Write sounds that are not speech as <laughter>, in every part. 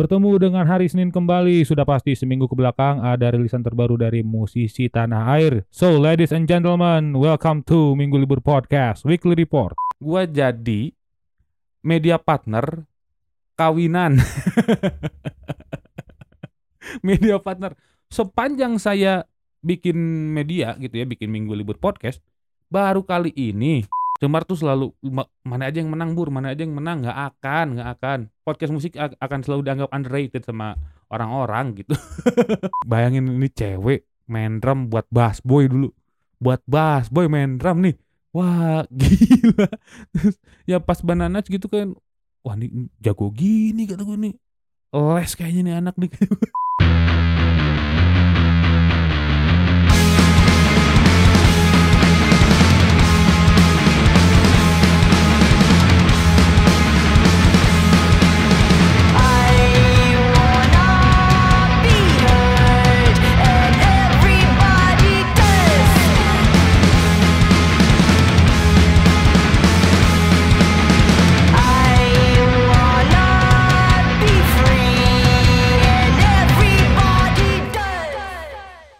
Bertemu dengan hari Senin kembali, sudah pasti seminggu ke belakang ada rilisan terbaru dari musisi tanah air. So, ladies and gentlemen, welcome to Minggu Libur Podcast Weekly Report. Gua jadi media partner kawinan. <laughs> media partner. Sepanjang saya bikin media gitu ya, bikin Minggu Libur Podcast, baru kali ini Cemar tuh selalu mana aja yang menang bur, mana aja yang menang nggak akan, nggak akan. Podcast musik akan selalu dianggap underrated sama orang-orang gitu. <laughs> Bayangin ini cewek main drum buat bass boy dulu, buat bass boy main drum nih. Wah <laughs> gila. ya pas bananas gitu kan, wah ini jago gini kata gue nih. Les kayaknya nih anak nih. <laughs>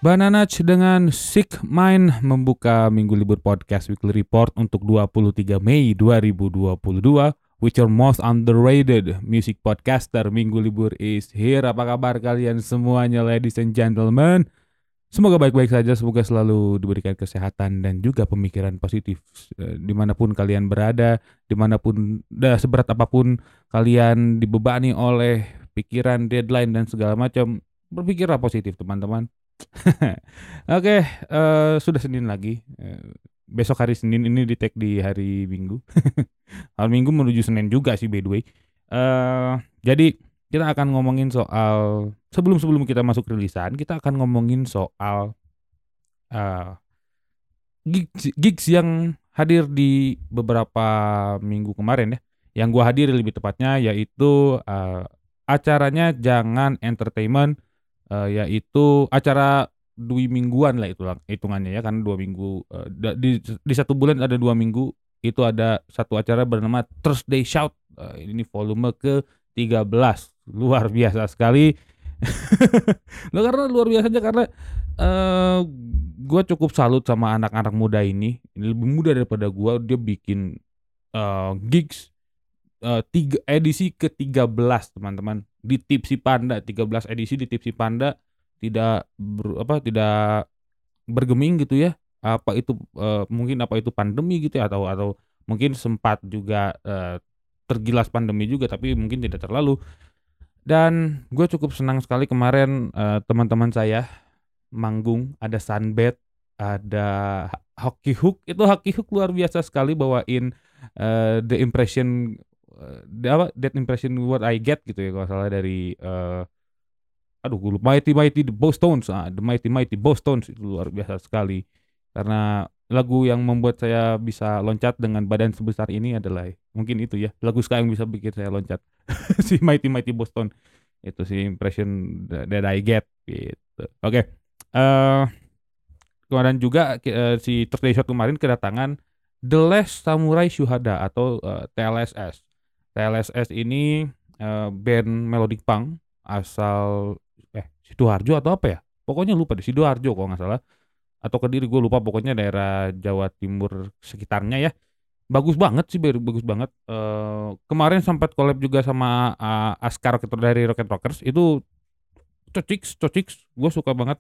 Bananach dengan Sick Mind membuka Minggu Libur Podcast Weekly Report untuk 23 Mei 2022 Which your most underrated music podcaster Minggu Libur is here. Apa kabar kalian semuanya ladies and gentlemen? Semoga baik-baik saja, semoga selalu diberikan kesehatan dan juga pemikiran positif eh, di mana pun kalian berada, di mana pun, dah seberat apa pun kalian dibebani oleh pikiran, deadline dan segala macam, berpikirlah positif teman-teman. <laughs> Oke, uh, sudah Senin lagi. Uh, besok hari Senin ini di di hari Minggu. <laughs> hari Minggu menuju Senin juga sih by the way. Uh, jadi kita akan ngomongin soal sebelum sebelum kita masuk rilisan, kita akan ngomongin soal uh, gigs, gigs yang hadir di beberapa minggu kemarin ya. Yang gua hadir lebih tepatnya yaitu uh, acaranya Jangan Entertainment uh, yaitu acara dua mingguan lah itu hitungannya ya kan dua minggu uh, di di satu bulan ada dua minggu itu ada satu acara bernama Thursday Shout. Uh, ini volume ke 13 luar biasa sekali. Lo <laughs> karena luar biasa aja karena uh, gue cukup salut sama anak-anak muda ini. Ini lebih muda daripada gue dia bikin uh, gigs uh, tiga edisi ke 13 teman-teman di Tipsi Panda 13 edisi di Tipsi Panda tidak ber, apa tidak bergeming gitu ya. Apa itu uh, mungkin apa itu pandemi gitu ya atau atau mungkin sempat juga uh, tergilas pandemi juga tapi mungkin tidak terlalu. Dan gue cukup senang sekali kemarin uh, teman-teman saya manggung ada sunbed ada hockey hook. Itu hockey hook luar biasa sekali bawain uh, the impression apa that impression what I get gitu ya kalau salah dari uh, aduh gue lupa. Mighty Mighty the Boston's ah, the Mighty Mighty Boston's itu luar biasa sekali. Karena lagu yang membuat saya bisa loncat dengan badan sebesar ini adalah mungkin itu ya lagu sekarang bisa bikin saya loncat. <laughs> Si Mighty Mighty Boston itu si impression that I get gitu. Oke okay. uh, kemarin juga uh, si Thursday Shot kemarin kedatangan The Last Samurai Shuhada atau uh, TLSS TLSS ini uh, band melodic punk asal eh Sidoarjo atau apa ya? Pokoknya lupa di Sidoarjo kalau nggak salah. Atau Kediri gue lupa pokoknya daerah Jawa Timur sekitarnya ya. Bagus banget sih, bagus banget. Uh, kemarin sempat collab juga sama uh, Askar dari Rocket Rockers. Itu cocix, cocix. Gue suka banget.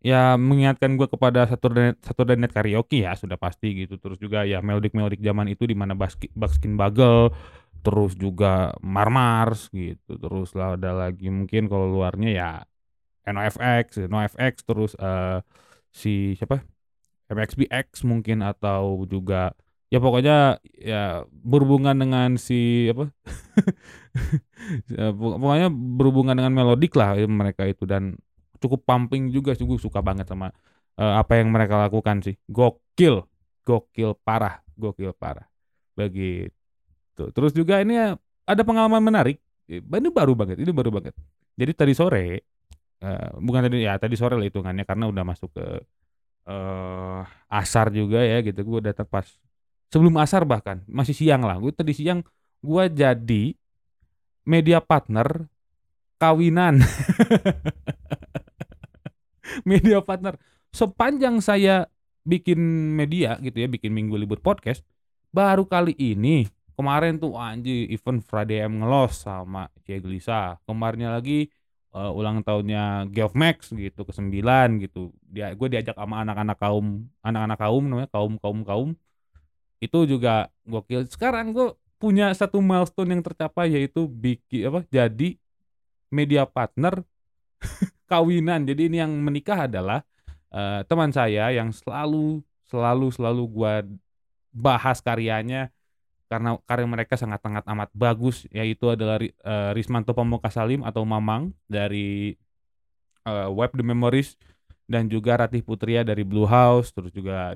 Ya mengingatkan gue kepada satu net satu net karaoke ya sudah pasti gitu. Terus juga ya melodic melodic zaman itu di mana Baskin Bagel terus juga Marmars gitu terus lah ada lagi mungkin kalau luarnya ya NoFX NoFX terus uh, si siapa? MXBX mungkin atau juga ya pokoknya ya berhubungan dengan si apa? <laughs> Ya, pokoknya berhubungan dengan melodik lah mereka itu dan cukup pumping juga gue suka banget sama uh, apa yang mereka lakukan sih. Gokil gokil parah gokil parah. Begitu Tuh. Terus juga ini ada pengalaman menarik. Ini baru banget, ini baru banget. Jadi tadi sore, uh, bukan tadi ya tadi sore lah hitungannya karena udah masuk ke uh, asar juga ya gitu. Gue datang pas sebelum asar bahkan masih siang lah. Gue tadi siang gue jadi media partner kawinan. <laughs> media partner. Sepanjang saya bikin media gitu ya, bikin minggu libur podcast, baru kali ini kemarin tuh anji event Friday M ngelos sama Cia Gelisa. Kemarinnya lagi uh, ulang tahunnya Geoff Max gitu ke sembilan gitu. Dia gue diajak sama anak-anak kaum anak-anak kaum namanya kaum kaum kaum itu juga gokil. Sekarang gue punya satu milestone yang tercapai yaitu bikin apa jadi media partner <laughs> kawinan. Jadi ini yang menikah adalah uh, teman saya yang selalu selalu selalu gua bahas karyanya karena karya mereka sangat-sangat amat bagus yaitu adalah uh, Rismanto Pamuka Salim atau Mamang dari uh, Web The Memories dan juga Ratih Putria dari Blue House terus juga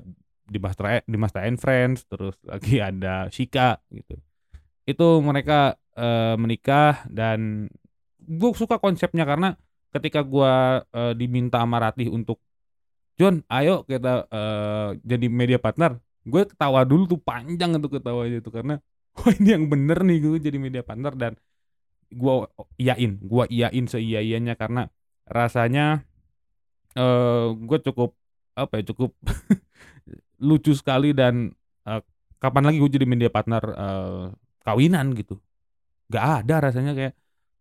di Master di Master and Friends terus <laughs> lagi ada Shika gitu. Itu mereka uh, menikah dan gue suka konsepnya karena ketika gue uh, diminta sama Ratih untuk John ayo kita uh, jadi media partner gue ketawa dulu tuh panjang tuh ketawanya itu karena <laughs> oh ini yang bener nih gue jadi media partner dan gue iyain gue iyain seia ianya karena rasanya uh, gue cukup apa ya cukup <laughs> lucu sekali dan uh, kapan lagi gue jadi media partner uh, kawinan gitu. Gak ada rasanya kayak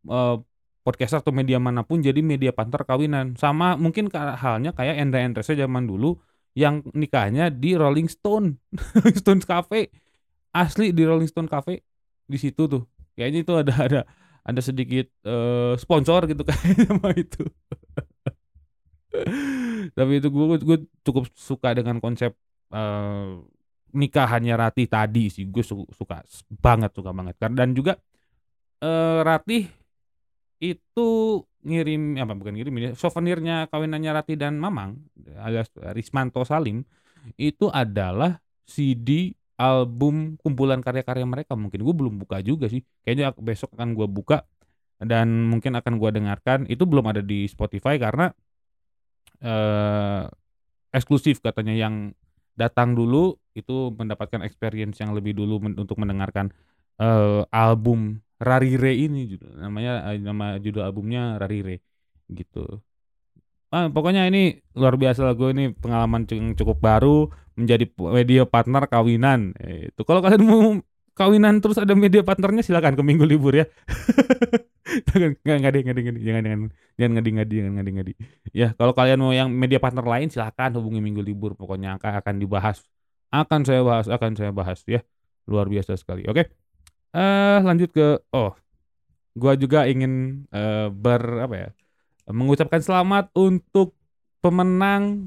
uh, podcaster atau media mana pun jadi media partner kawinan. Sama mungkin halnya kayak Endra Endresa zaman dulu yang nikahnya di Rolling Stone. <laughs> Rolling Stone Cafe. Asli di Rolling Stone Cafe di situ tuh. Kayaknya itu ada ada ada sedikit uh, sponsor gitu kayak <laughs> sama itu. Tapi itu gue gue cukup suka dengan konsep uh, nikahannya Ratih tadi sih. Gue su suka banget suka banget. Dan juga uh, Ratih itu ngirim apa bukan ngirim ya souvenirnya kawinannya Rati dan Mamang alias Rismanto Salim itu adalah CD album kumpulan karya-karya mereka. Mungkin gue belum buka juga sih. Kayaknya besok akan gue buka dan mungkin akan gue dengarkan. Itu belum ada di Spotify karena eh, eksklusif katanya. Yang datang dulu itu mendapatkan experience yang lebih dulu men untuk mendengarkan eh, album Rarire ini namanya eh, nama judul albumnya Rarire gitu. Ah, pokoknya ini luar biasa lah gue ini pengalaman yang cukup baru menjadi media partner kawinan. Itu kalau kalian mau kawinan terus ada media partnernya silakan ke minggu libur ya. <laughs> jangan nggak ngadi ngadi ngadi jangan jangan jangan ngadi ngadi jangan ngadi ngadi. Ya kalau kalian mau yang media partner lain silakan hubungi minggu libur. Pokoknya akan akan dibahas. Akan saya bahas, akan saya bahas ya. Luar biasa sekali. Oke. Eh, lanjut ke oh, gua juga ingin, uh, ber apa ya, mengucapkan selamat untuk pemenang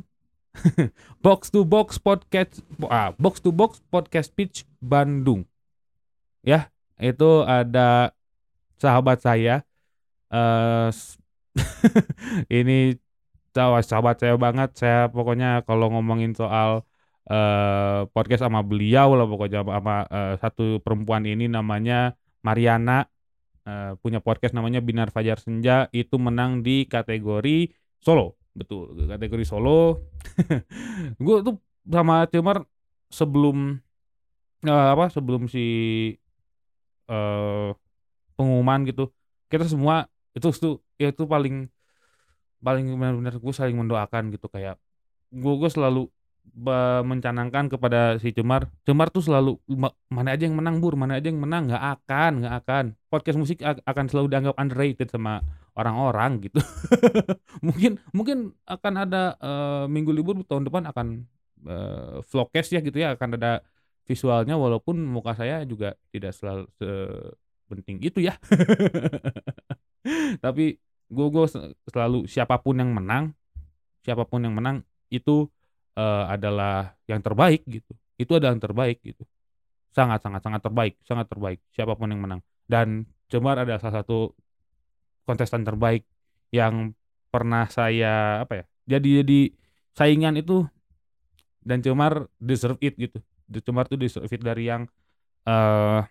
<laughs> Box to Box Podcast ah, Box to Box Podcast Pitch Bandung. Ya, itu ada sahabat saya, uh, <laughs> ini sahabat saya banget, saya pokoknya kalau ngomongin soal uh, podcast sama beliau lah pokoknya sama uh, satu perempuan ini namanya Mariana. Uh, punya podcast namanya Binar Fajar Senja itu menang di kategori solo. Betul kategori solo. <laughs> Gue tuh sama Timar sebelum uh, apa sebelum si uh, pengumuman gitu kita semua itu ya itu paling paling benar-benar gue saling mendoakan gitu kayak gue gue selalu mencanangkan kepada si Cemar, Cemar tuh selalu mana aja yang menang Bur, mana aja yang menang nggak akan, nggak akan. Podcast musik akan selalu dianggap underrated sama orang-orang gitu. <laughs> mungkin mungkin akan ada uh, minggu libur tahun depan akan uh, vlogcast ya gitu ya, akan ada visualnya walaupun muka saya juga tidak selalu penting itu ya. <laughs> Tapi gue gue selalu siapa pun yang menang, siapa pun yang menang itu uh, adalah yang terbaik gitu. Itu adalah yang terbaik gitu. Sangat sangat sangat terbaik, sangat terbaik siapa pun yang menang. Dan Cemar adalah salah satu kontestan terbaik yang pernah saya apa ya? Jadi jadi saingan itu dan Cemar deserve it gitu. Cemar tuh deserve it dari yang uh,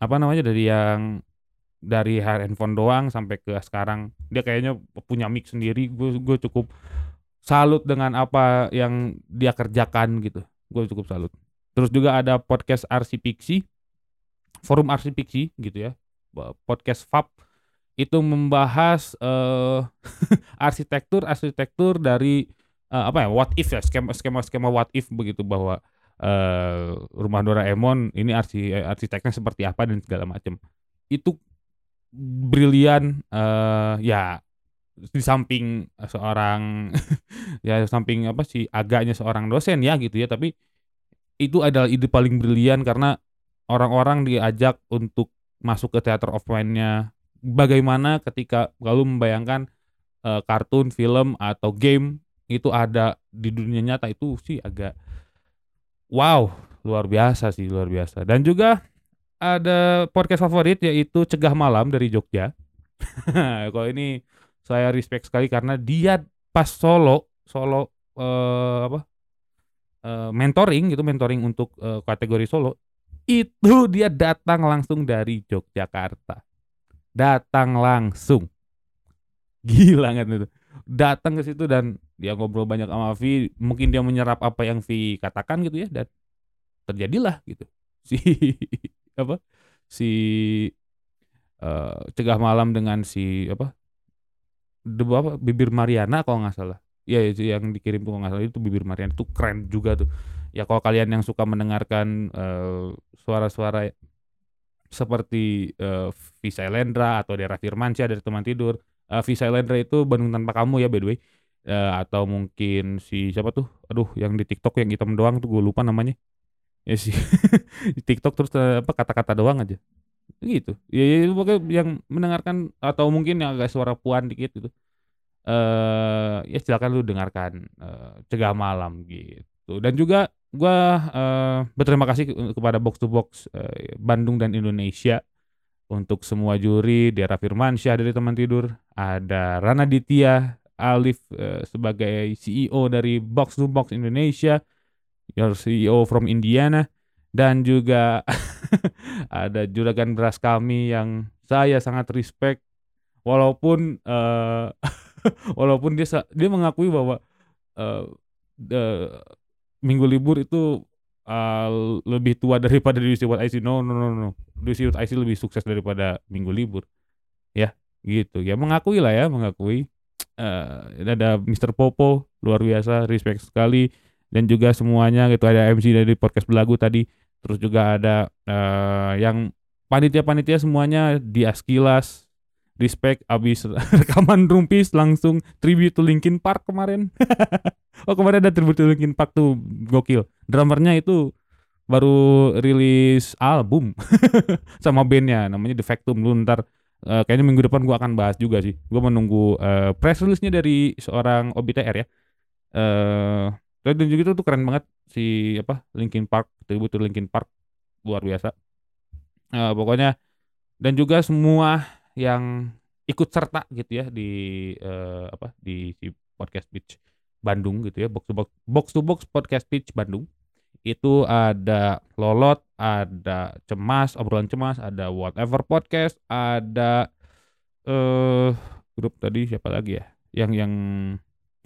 apa namanya dari yang dari handphone doang sampai ke sekarang dia kayaknya punya mic sendiri gue gue cukup salut dengan apa yang dia kerjakan gitu. Gue cukup salut. Terus juga ada podcast Pixi, forum Pixi gitu ya, podcast Fab itu membahas uh, <laughs> arsitektur arsitektur dari uh, apa ya what if ya skema skema skema what if begitu bahwa uh, rumah Doraemon ini arsi arsiteknya seperti apa dan segala macam itu brilian uh, ya di samping seorang <laughs> ya samping apa sih agaknya seorang dosen ya gitu ya tapi itu adalah ide paling brilian karena orang-orang diajak untuk masuk ke theater of mind-nya bagaimana ketika lalu membayangkan uh, kartun, film atau game itu ada di dunia nyata itu sih agak wow, luar biasa sih, luar biasa. Dan juga ada podcast favorit yaitu Cegah Malam dari Jogja. <laughs> Kalau ini saya respect sekali karena dia pas solo, solo uh, apa? Uh, mentoring gitu, mentoring untuk uh, kategori solo itu dia datang langsung dari Yogyakarta. Datang langsung. Gila kan itu. Datang ke situ dan dia ngobrol banyak sama Vi mungkin dia menyerap apa yang Vi katakan gitu ya dan terjadilah gitu. <laughs> Si apa si uh, cegah malam dengan si apa de, apa bibir Mariana kalau nggak salah ya itu yang dikirim kalau nggak salah itu bibir Mariana itu keren juga tuh ya kalau kalian yang suka mendengarkan uh, suara-suara seperti uh, Visa Elendra atau daerah Firmansyah dari teman tidur. Uh, Visa Elendra itu Bandung tanpa kamu ya by the way. Uh, atau mungkin si siapa tuh? Aduh, yang di TikTok yang hitam doang tuh gue lupa namanya. Ya sih. <laughs> di TikTok terus uh, apa kata-kata doang aja. Gitu. Ya, ya pokoknya yang mendengarkan atau mungkin yang agak suara puan dikit gitu. Eh uh, ya silakan lu dengarkan uh, cegah malam gitu. Dan juga Gua uh, berterima kasih kepada Box to Box uh, Bandung dan Indonesia untuk semua juri, Dera Firmansyah dari teman tidur, ada Rana Ditya, Alif uh, sebagai CEO dari Box to Box Indonesia, your CEO from Indiana, dan juga <laughs> <laughs> ada juragan beras kami yang saya sangat respect, walaupun uh, <laughs> walaupun dia dia mengakui bahwa uh, uh, minggu libur itu uh, lebih tua daripada di What IC. No, no, no, no. Di What IC lebih sukses daripada minggu libur. Ya, gitu. Ya mengakui lah ya, mengakui. Uh, ada Mr. Popo, luar biasa, respect sekali. Dan juga semuanya gitu ada MC dari podcast belagu tadi. Terus juga ada uh, yang panitia-panitia semuanya di Askilas, respect abis <laughs> rekaman rumpis langsung tribute to Linkin Park kemarin. <laughs> oh kemarin ada tribute to Linkin Park tuh gokil. Drummernya itu baru rilis album <laughs> sama bandnya namanya The Factum lu ntar uh, kayaknya minggu depan gua akan bahas juga sih. Gua menunggu uh, press release-nya dari seorang OBTR ya. Eh uh, dan juga itu tuh keren banget. Si apa Linkin Park tribute to Linkin Park. Luar biasa. Uh, pokoknya dan juga semua yang ikut serta gitu ya di uh, apa di si podcast pitch Bandung gitu ya. Box to box box to box podcast pitch Bandung. Itu ada lolot ada cemas obrolan cemas ada whatever podcast ada eh grup tadi siapa lagi ya? Yang yang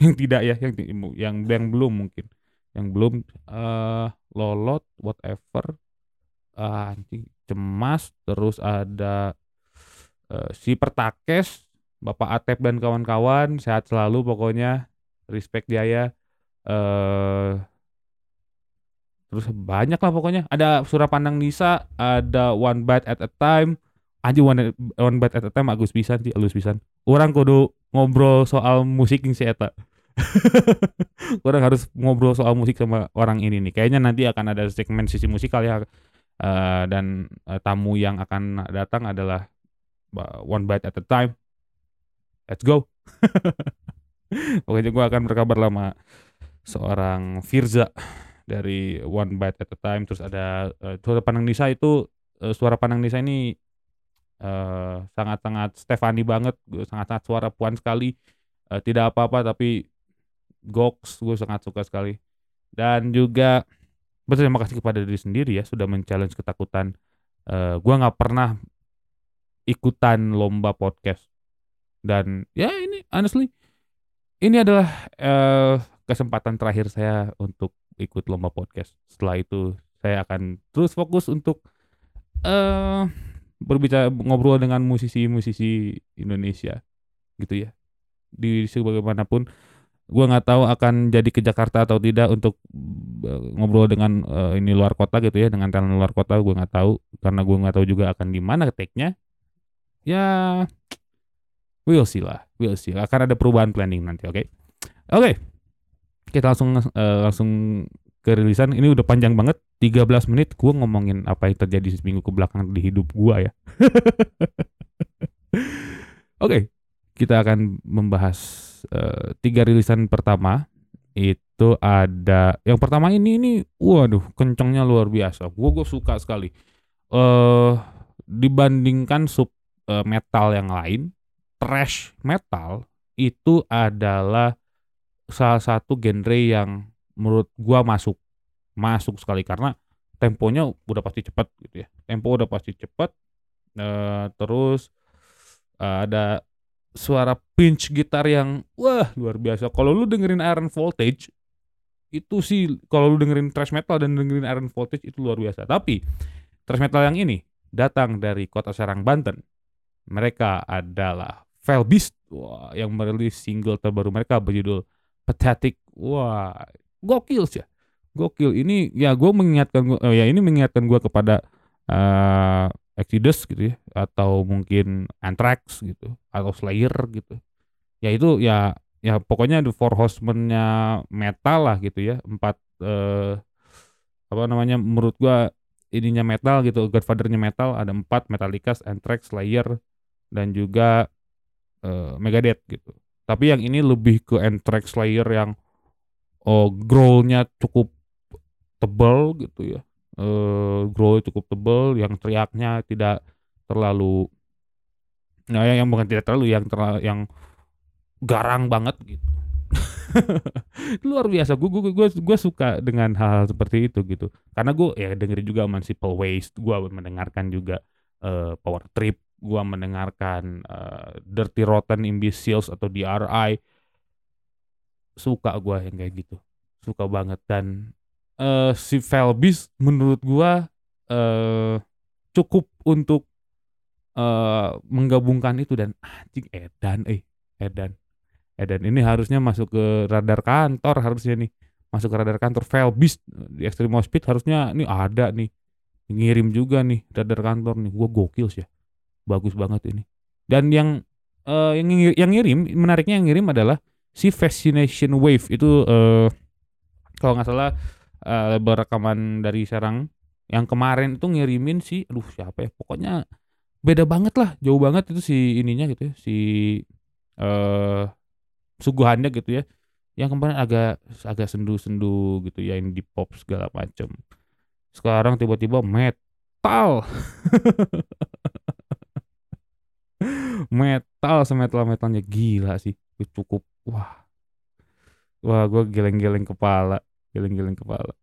yang tidak ya yang yang yang belum mungkin. Yang belum uh, lolot whatever. Uh, cemas terus ada uh, si Pertakes, Bapak Atep dan kawan-kawan sehat selalu pokoknya. Respect dia ya. Uh, terus banyak lah pokoknya. Ada surah pandang Nisa ada one bite at a time. Aja one, one bite at a time Agus pisan sih Agus pisan. Orang kudu ngobrol soal musik ini si Eta <laughs> orang harus ngobrol soal musik sama orang ini nih kayaknya nanti akan ada segmen sisi musikal ya uh, dan uh, tamu yang akan datang adalah one bite at a time. Let's go. <laughs> Pokoknya gue akan berkabar lama seorang Firza dari One Bite at a Time. Terus ada uh, suara pandang Nisa itu uh, suara pandang Nisa ini uh, sangat-sangat Stefani banget, sangat-sangat suara puan sekali. Uh, tidak apa-apa tapi Gox gue sangat suka sekali. Dan juga berterima kasih kepada diri sendiri ya sudah men-challenge ketakutan. Uh, gue nggak pernah ikutan lomba podcast dan ya ini honestly ini adalah uh, kesempatan terakhir saya untuk ikut lomba podcast setelah itu saya akan terus fokus untuk uh, berbicara ngobrol dengan musisi-musisi Indonesia gitu ya di sebagaimanapun gue nggak tahu akan jadi ke Jakarta atau tidak untuk uh, ngobrol dengan uh, ini luar kota gitu ya dengan talent luar kota gue nggak tahu karena gue nggak tahu juga akan di mana take-nya ya we'll see lah we'll see akan ada perubahan planning nanti oke okay? oke okay. kita langsung uh, langsung ke rilisan ini udah panjang banget 13 menit gue ngomongin apa yang terjadi seminggu ke belakang di hidup gue ya. <laughs> Oke okay kita akan membahas uh, tiga rilisan pertama. Itu ada yang pertama ini ini waduh kencengnya luar biasa. Gue gue suka sekali. Uh, dibandingkan sub uh, metal yang lain thrash metal itu adalah salah satu genre yang menurut gue masuk masuk sekali karena temponya udah pasti cepat gitu ya tempo udah pasti cepat uh, terus uh, ada suara pinch gitar yang wah luar biasa. Kalau lu dengerin Iron Voltage itu sih kalau lu dengerin thrash metal dan dengerin Iron Voltage itu luar biasa. Tapi thrash metal yang ini datang dari kota Serang Banten. Mereka adalah Fell Beast wah, yang merilis single terbaru mereka berjudul Pathetic. Wah, gokil sih. Ya. Gokil. Ini ya gue mengingatkan gua, oh ya ini mengingatkan gue kepada uh, Exodus gitu ya atau mungkin Anthrax gitu atau Slayer gitu ya itu ya ya pokoknya the four horsemen-nya metal lah gitu ya empat eh, apa namanya menurut gua ininya metal gitu Godfather-nya metal ada empat Metallica, Anthrax, Slayer dan juga eh, Megadeth gitu tapi yang ini lebih ke Anthrax Slayer yang oh growlnya cukup tebal gitu ya. Uh, grow cukup tebal yang teriaknya tidak terlalu nah yang, yang bukan tidak terlalu yang terlalu yang garang banget gitu. <laughs> Luar biasa gue gue gue gue suka dengan hal, hal seperti itu gitu. Karena gue ya dengerin juga Municipal Waste gue mendengarkan juga uh, Power Trip gue mendengarkan uh, Dirty Rotten Imbeciles atau DRI suka gue yang kayak gitu. Suka banget dan uh, si Felbis menurut gua uh, cukup untuk uh, menggabungkan itu dan anjing Edan eh Edan. Edan ini harusnya masuk ke radar kantor harusnya nih. Masuk ke radar kantor Felbis di Extreme Speed harusnya nih ada nih. Ngirim juga nih radar kantor nih. Gua gokil sih ya. Bagus banget ini. Dan yang uh, yang yang ngirim menariknya yang ngirim adalah si Fascination Wave itu uh, kalau nggak salah uh, rekaman dari Serang. Yang kemarin itu ngirimin si aduh siapa ya? Pokoknya beda banget lah jauh banget itu si ininya gitu ya si uh, suguhannya gitu ya. Yang kemarin agak agak sendu-sendu gitu ya yang di pop segala macem. Sekarang tiba-tiba metal. <laughs> Metal semetal metalnya gila sih. Cukup wah. Wah gue geleng-geleng kepala geleng-geleng kepala.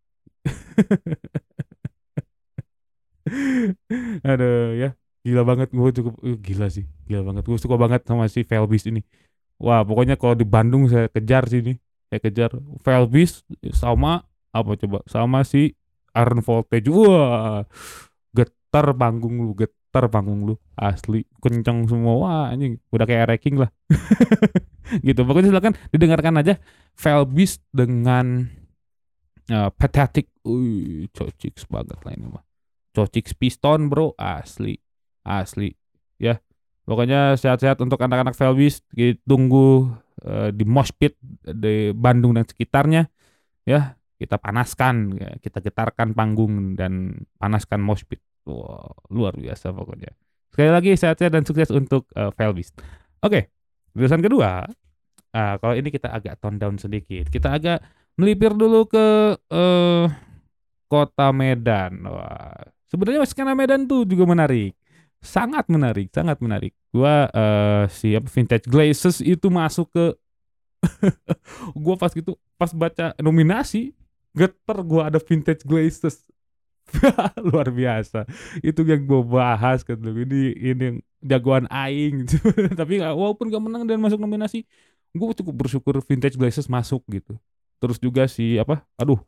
<laughs> Aduh ya. Gila banget gue cukup uh, gila sih gila banget. Gue suka banget sama si Velbis ini. Wah pokoknya kalau di Bandung saya kejar sini saya kejar. Velbis sama apa coba? Sama si Iron Voltage. Wah getar panggung lu getar panggung lu. Asli kenceng semua. Wah anjing. Udah kayak ranking lah <laughs> <laughs> gitu. Pokoknya silakan didengarkan aja Velbis dengan uh, pathetic. Uh cocix banget lah ini mah. Cocix piston bro. Asli asli. Ya pokoknya sehat-sehat untuk anak-anak Velbis tunggu uh, di Moshpit di Bandung dan sekitarnya. Ya kita panaskan ya, kita getarkan panggung dan panaskan Moshpit wow, luar biasa pokoknya. Sekali lagi sehat-sehat dan sukses untuk uh, Velbis oke okay. kedua uh, kalau ini kita agak tone down sedikit kita agak melipir dulu ke uh, kota Medan. Wah, sebenarnya skena Medan tuh juga menarik. Sangat menarik, sangat menarik. Gua uh, siap Vintage Glazes itu masuk ke <laughs> gua pas gitu pas baca nominasi geter gua ada Vintage Glazes. <laughs> luar biasa itu yang gue bahas kan ini ini jagoan aing <laughs> tapi walaupun gak menang dan masuk nominasi gue cukup bersyukur vintage glasses masuk gitu. Terus juga si apa aduh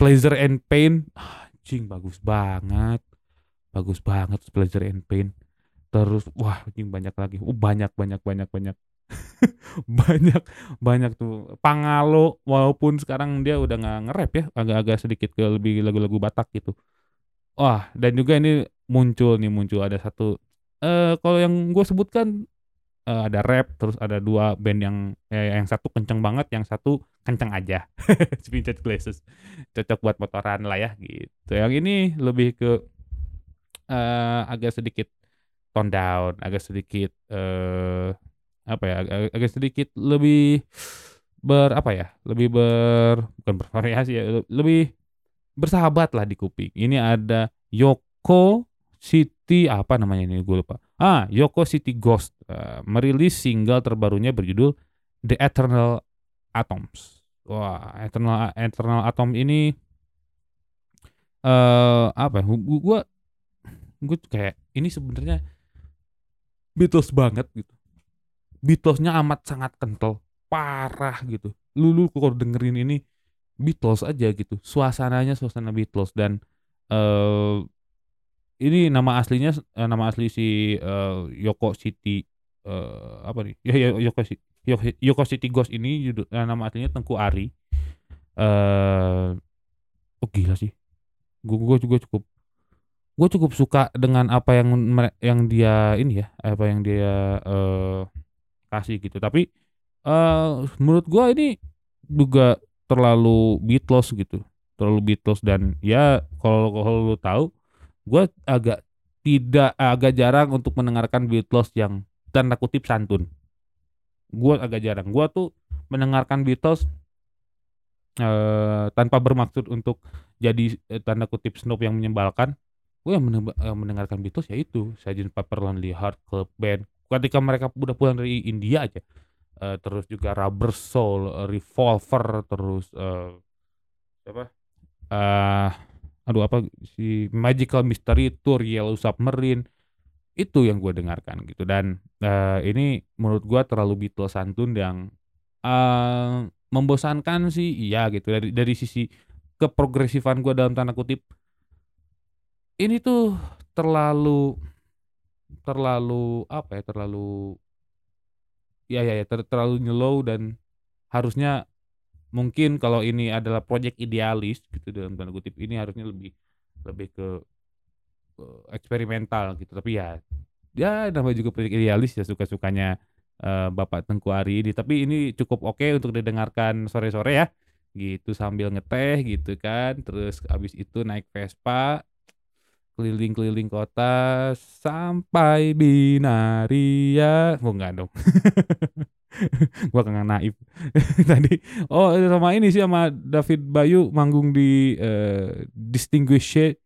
pleasure and pain. Anjing bagus banget. Bagus banget Pleasure and Pain. Terus wah anjing banyak lagi. Uh, banyak banyak banyak banyak. <laughs> Banyak banyak tuh. Pangalo walaupun sekarang dia udah nggak nge-rap ya. Agak-agak sedikit ke lebih lagu-lagu Batak gitu. Wah dan juga ini muncul nih muncul. Ada satu eh kalau yang gue sebutkan eh, ada rap terus ada dua band yang eh, yang satu kenceng banget yang satu kenceng aja. <laughs> Vintage Glasses cocok buat motoran lah ya gitu. Yang ini lebih ke eh, agak sedikit tone down agak sedikit eh apa ya agak, agak sedikit lebih ber apa ya lebih ber bukan bervariasi ya lebih bersahabat lah di kuping. Ini ada Yoko City apa namanya ini gue lupa ah Yoko City Ghost uh, merilis single terbarunya berjudul The Eternal Atoms. Wah Eternal Eternal Atom ini eh uh, apa ya gue gue kayak ini sebenarnya Beatles banget gitu. Beatlesnya amat sangat kental parah gitu. Lu lu dengerin ini Beatles aja gitu. Suasananya suasana Beatles dan uh, ini nama aslinya uh, nama asli si uh, Yoko City uh, apa nih? Ya, ya Yoko Yoko, Yoko City Ghost ini judul, nama aslinya Tengku Ari. Uh, oh gila sih. Gue gue juga cukup gue cukup suka dengan apa yang yang dia ini ya apa yang dia uh, kasih gitu. Tapi uh, menurut gue ini juga terlalu Beatles gitu terlalu Beatles dan ya kalau kalau lu tahu gue agak tidak agak jarang untuk mendengarkan Beatles yang tanda kutip santun. Gue agak jarang. Gue tuh mendengarkan Beatles uh, tanpa bermaksud untuk jadi uh, tanda kutip snob yang menyebalkan. Gue yang mendengarkan Beatles ya itu Sgt. Pepper Lonely Heart Club Band. Ketika mereka udah pulang dari India aja uh, terus juga Rubber Soul uh, Revolver terus uh, siapa? Uh, aduh apa si Magical Mystery Tour Yellow Submarine itu yang gue dengarkan gitu. Dan uh, ini menurut gue terlalu Beatles santun yang uh, membosankan sih iya gitu. Dari dari sisi keprogresifan gue dalam tanda kutip ini tuh terlalu terlalu apa ya terlalu ya ya, ya ter, terlalu nyelow dan harusnya mungkin kalau ini adalah proyek idealis gitu dalam tanda kutip ini harusnya lebih lebih ke uh, eksperimental gitu. Tapi ya ya namanya juga proyek idealis ya suka sukanya uh, Bapak Tengku Ari ini. Tapi ini cukup oke okay untuk didengarkan sore-sore ya. Gitu sambil ngeteh gitu kan. Terus abis itu naik Vespa keliling-keliling kota sampai binaria oh enggak dong. <laughs> Gua kan naif. <laughs> Tadi oh sama ini sih sama David Bayu manggung di uh, Distinguished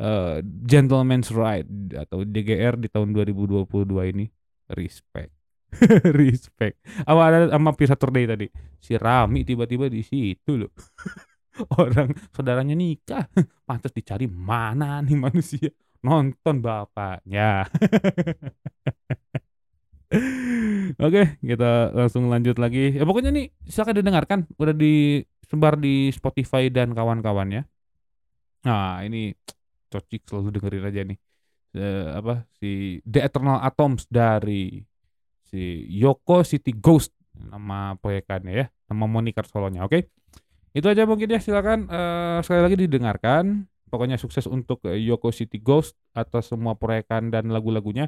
uh, Gentleman's Ride atau DGR di tahun 2022 ini. Respect. <laughs> Respect. Sama ada sama Saturday tadi. Si Rami tiba-tiba di situ loh <laughs> orang saudaranya nikah <laughs> pantas dicari mana nih manusia nonton bapaknya <laughs> Oke, kita langsung lanjut lagi. Ya pokoknya nih silakan didengarkan, udah disebar di Spotify dan kawan-kawannya. Nah, ini <tsk> cocik selalu dengerin aja nih. Uh, apa si The Eternal Atoms dari si Yoko City Ghost nama proyekannya ya, nama moniker solonya. Oke. Okay? Itu aja mungkin ya silakan uh, sekali lagi didengarkan. Pokoknya sukses untuk Yoko City Ghost atas semua proyekan dan lagu-lagunya.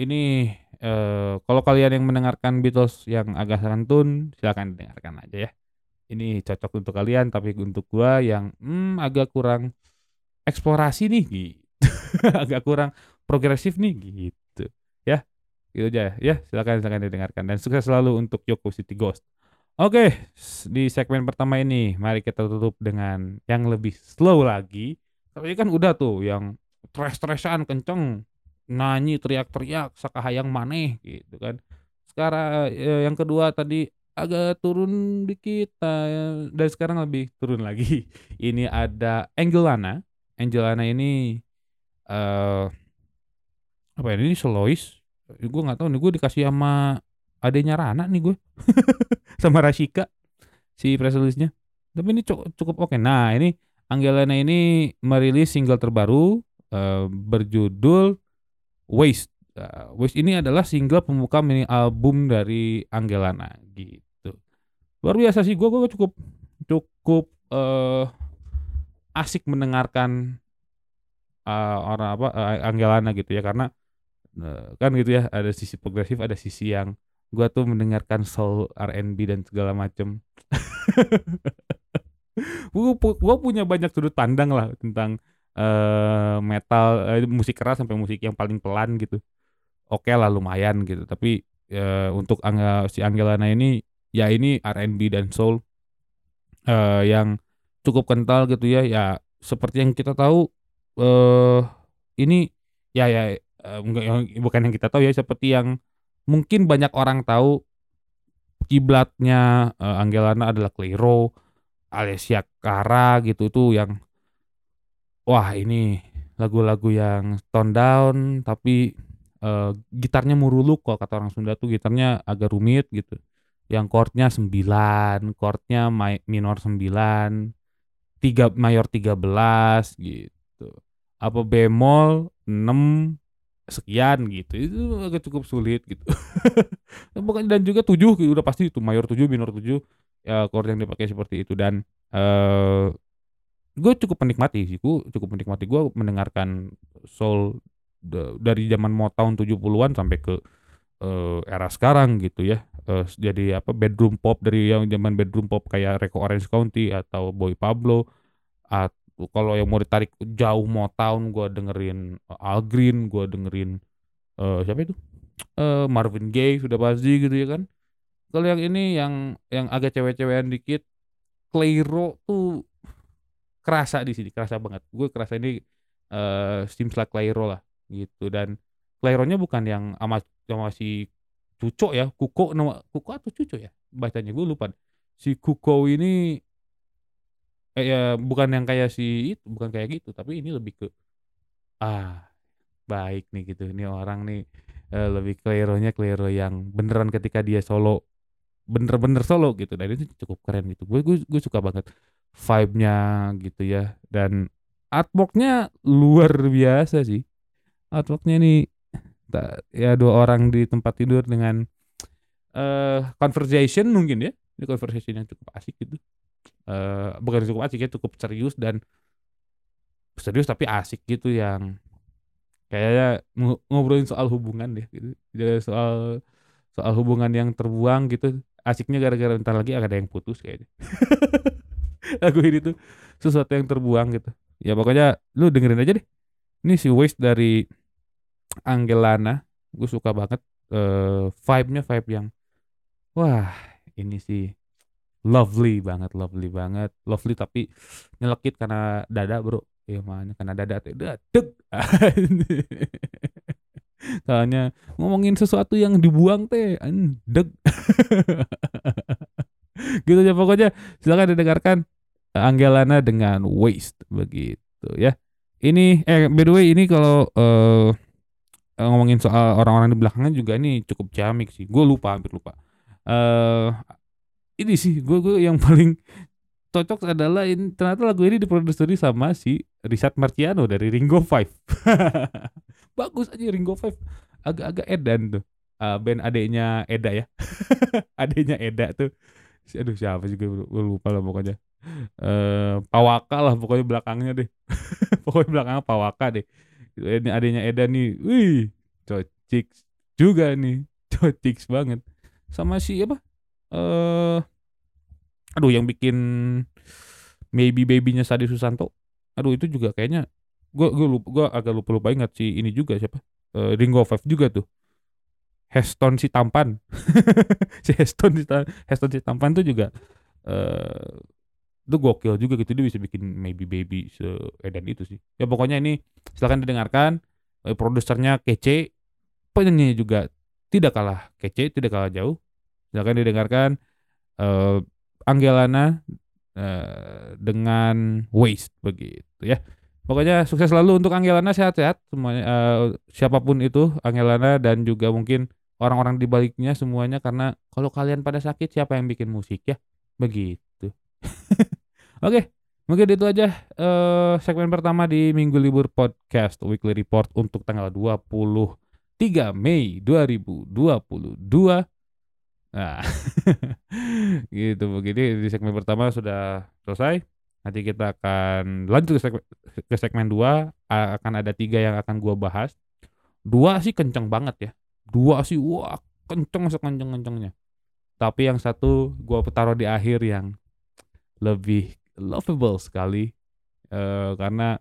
Ini uh, kalau kalian yang mendengarkan Beatles yang agak santun silakan dengarkan aja ya. Ini cocok untuk kalian tapi untuk gua yang hmm, agak kurang eksplorasi nih gitu. <laughs> Agak kurang progresif nih gitu. Ya gitu aja ya silakan silakan didengarkan. Dan sukses selalu untuk Yoko City Ghost Oke, di segmen pertama ini mari kita tutup dengan yang lebih slow lagi. Tapi kan udah tuh yang stres-stresan kenceng nyanyi teriak-teriak sakahayang maneh gitu kan. Sekarang ya, yang kedua tadi agak turun dikit uh, dan sekarang lebih turun <laughs> lagi. Ini ada Angelana. Angelana ini uh, apa ya ini solois gue nggak tahu nih gue dikasih sama adanya Rana nih gue <laughs> sama Rashika si preselisnya tapi ini cukup, cukup oke nah ini Angelana ini merilis single terbaru uh, berjudul Waste. Uh, Waste ini adalah single pembuka mini album dari Angelana gitu. Luar biasa sih gue gue cukup cukup uh, asik mendengarkan uh, orang apa uh, Angelana gitu ya karena uh, kan gitu ya ada sisi progresif ada sisi yang gua tuh mendengarkan soul R&B dan segala macem. <laughs> Gua, punya banyak sudut pandang lah tentang uh, metal uh, musik keras sampai musik yang paling pelan gitu. Oke okay lah lumayan gitu. Tapi uh, untuk Angga, si Angelana ini ya ini R&B dan soul uh, yang cukup kental gitu ya. Ya seperti yang kita tahu uh, ini ya ya uh, bukan yang kita tahu ya seperti yang mungkin banyak orang tahu kiblatnya uh, Angelana adalah Clairo, Alessia Cara gitu tuh yang wah ini lagu-lagu yang tone down tapi uh, gitarnya muruluk kok kata orang Sunda tuh gitarnya agak rumit gitu. Yang chordnya 9, chordnya minor 9, tiga mayor 13 gitu. Apa bemol 6 sekian gitu. Itu agak cukup sulit gitu. <laughs> Bukan dan juga tujuh gitu, udah pasti itu mayor tujuh minor tujuh ya chord yang dipakai seperti itu. Dan uh, gue cukup menikmati sih gue cukup menikmati. Gue mendengarkan soul dari zaman Motown 70-an sampai ke uh, era sekarang gitu ya. Uh, jadi apa bedroom pop dari yang zaman bedroom pop kayak Reco Orange County atau Boy Pablo atau kalau yang mau ditarik jauh mau tahun gue dengerin uh, Al Green gue dengerin uh, siapa itu? Uh, Marvin Gaye sudah pasti gitu ya kan. Kalau yang ini yang yang agak cewek-cewekan dikit Clairo tuh kerasa di sini kerasa banget. Gue kerasa ini uh, like Clairo lah gitu. Dan Claironya bukan yang ama sama si Cuco ya Kuko nama Kuko atau Cuco ya? Bacanya gue lupa. Si Kuko ini eh, ya bukan yang kayak si itu bukan kayak gitu tapi ini lebih ke ah baik nih gitu ini orang nih eh, lebih kleronya klero yang beneran ketika dia solo bener-bener solo gitu. Dan itu cukup keren gitu. Gue gue, gue suka banget vibe-nya gitu ya dan artworknya luar biasa sih. Artworknya nih ya dua orang di tempat tidur dengan uh, conversation mungkin ya. Ini conversation yang cukup asik gitu uh, bukan cukup asik ya cukup serius dan serius tapi asik gitu yang kayaknya ngobrolin soal hubungan deh gitu. Jadi soal soal hubungan yang terbuang gitu asiknya gara-gara ntar lagi ada yang putus kayaknya. <laughs> Lagu ini tuh sesuatu yang terbuang gitu. Ya pokoknya lu dengerin aja deh. Ini si Waste dari Angelana gue suka banget uh, vibe-nya vibe yang wah ini sih lovely banget lovely banget. Lovely tapi nyelekit karena dada bro. Ya mana karena dada tuh deg. <laughs> Soalnya ngomongin sesuatu yang dibuang teh deg. <laughs> Gitu ya pokoknya. Silakan didengarkan Angelana dengan Waste begitu ya. Ini eh by the way ini kalau uh, ngomongin soal orang-orang di belakangnya juga ini cukup jamik sih. Gue lupa hampir lupa. Uh, ini sih gue gue yang paling cocok adalah ini ternyata lagu ini diproduksi sama si Richard Marciano dari Ringo Five. <laughs> Bagus aja Ringo Five. Agak-agak edan tuh. Uh, band adeknya Eda ya. <laughs> adeknya Eda tuh. Aduh siapa sih gue, lupa lah pokoknya. Uh, Pawaka lah pokoknya belakangnya deh. <laughs> pokoknya belakangnya Pawaka deh. Ini adeknya Eda nih. Wih, cocik juga nih. Cocik banget. Sama si apa? Eh aduh yang bikin maybe babynya Sadi Susanto aduh itu juga kayaknya gue gue lupa gue agak lupa lupa ingat si ini juga siapa uh, Ringo Five juga tuh. Heston si tampan <laughs> si Heston si Heston si tampan tuh juga uh, itu gokil juga gitu dia bisa bikin maybe baby seedan itu sih. Ya pokoknya ini silahkan didengarkan uh, produsernya kece penyanyinya juga tidak kalah kece tidak kalah jauh. Silahkan didengarkan uh, Angelana uh, dengan Waste begitu ya. Pokoknya sukses selalu untuk Angelana sehat-sehat semuanya uh, siapa pun itu Angelana dan juga mungkin orang-orang di baliknya semuanya karena kalau kalian pada sakit siapa yang bikin musik ya begitu. <laughs> Oke, Mungkin itu aja eh segmen pertama di Minggu Libur Podcast Weekly Report untuk tanggal 23 Mei 2022. Nah, <laughs> gitu begini di segmen pertama sudah selesai. Nanti kita akan lanjut ke segmen, ke segmen 2 akan ada tiga yang akan gua bahas. Dua sih kenceng banget ya. Dua sih wah kenceng sekenceng-kencengnya. Tapi yang satu gua taruh di akhir yang lebih lovable sekali uh, karena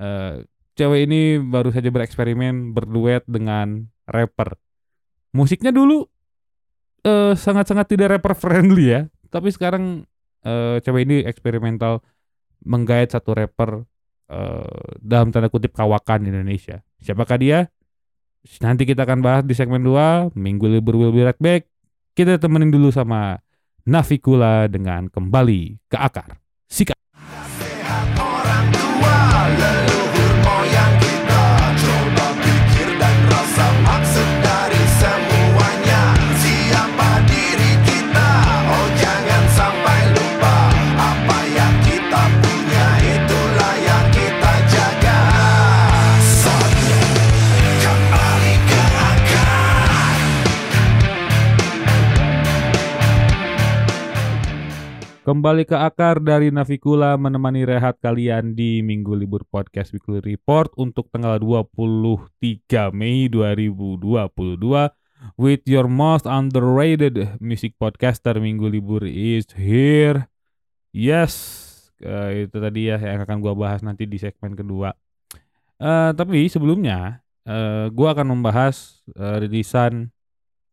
uh, cewek ini baru saja bereksperimen berduet dengan rapper. Musiknya dulu sangat sangat-sangat tidak rapper friendly ya, tapi sekarang uh, cewek ini eksperimental menggait satu rapper uh, dalam tanda kutip kawakan Indonesia. Siapakah dia? Nanti kita akan bahas di segmen 2, Minggu Libur Will Be Right Back. Kita temenin dulu sama Navikula dengan Kembali ke Akar. Kembali ke akar dari Navikula menemani rehat kalian di Minggu Libur Podcast Weekly Report untuk tanggal 23 Mei 2022 with your most underrated music podcaster Minggu Libur is here. Yes, uh, itu tadi ya yang akan gua bahas nanti di segmen kedua. Uh, tapi sebelumnya uh, gua akan membahas uh, rilisan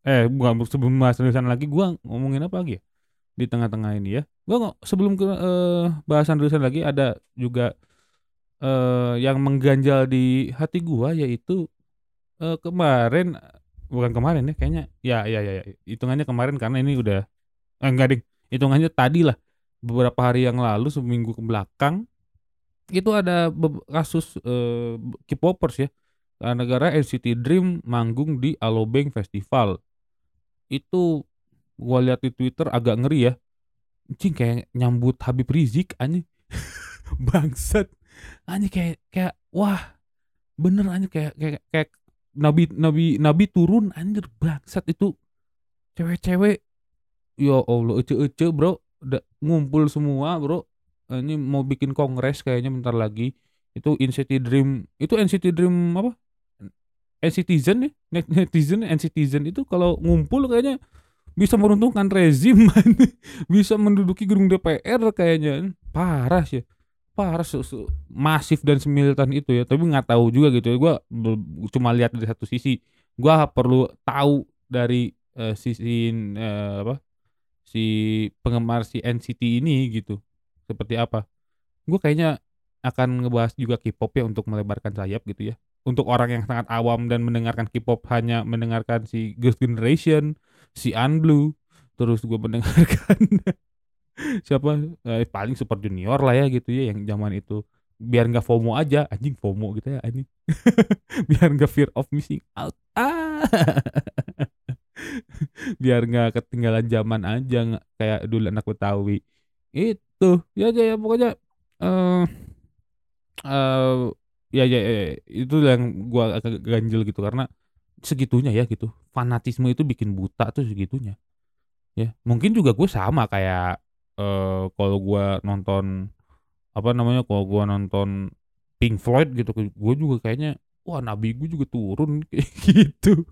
eh bukan sebelum bahas rilisan lagi gua ngomongin apa lagi ya? Di tengah-tengah ini ya. Gua sebelum ke uh, bahasan tulisan lagi ada juga uh, yang mengganjal di hati gua yaitu uh, kemarin bukan kemarin ya kayaknya ya ya ya, ya hitungannya kemarin karena ini udah eh, enggak ding hitungannya tadi lah. Beberapa hari yang lalu seminggu ke belakang itu ada kasus uh, K-popers ya. Negara NCT Dream manggung di Alobank Festival. Itu gua lihat di Twitter agak ngeri ya. Cing kayak nyambut Habib Rizik anjing. <laughs> Bangsat. Anjing kayak kayak wah. Bener anjing kayak kayak kayak nabi nabi nabi turun anjir bangsat itu cewek-cewek ya Allah ece-ece bro udah ngumpul semua bro ini mau bikin kongres kayaknya bentar lagi itu NCT Dream itu NCT Dream apa NCTzen ya netizen NCTzen itu kalau ngumpul kayaknya bisa meruntungkan rezim <laughs> bisa menduduki gedung DPR kayaknya. Parah sih. Parah masif dan semilitan itu ya. Tapi nggak tahu juga gitu ya. Gue cuma lihat dari satu sisi. Gue perlu tahu dari uh, sisi uh, apa si penggemar si NCT ini gitu. Seperti apa. Gue kayaknya akan ngebahas juga K-pop ya untuk melebarkan sayap gitu ya. Untuk orang yang sangat awam dan mendengarkan K-pop hanya mendengarkan si Girls Generation si Unblue terus gue mendengarkan <laughs> siapa? Eh, paling super junior lah ya gitu ya yang zaman itu. Biar nggak FOMO aja. Anjing FOMO gitu ya anjing. <laughs> Biar nggak fear of missing out. Ah! <laughs> Biar nggak ketinggalan zaman aja kayak dulu anak Betawi. Itu. Ya aja ya pokoknya uh, uh, ya, ya ya itu yang gua agak ganjel gitu. Karena segitunya ya gitu. Fanatisme itu bikin buta tuh segitunya. Ya mungkin juga gue sama kayak uh, kalau gue nonton apa namanya kalau gue nonton Pink Floyd gitu gue juga kayaknya wah nabi gue juga turun. <laughs> Kayak gitu.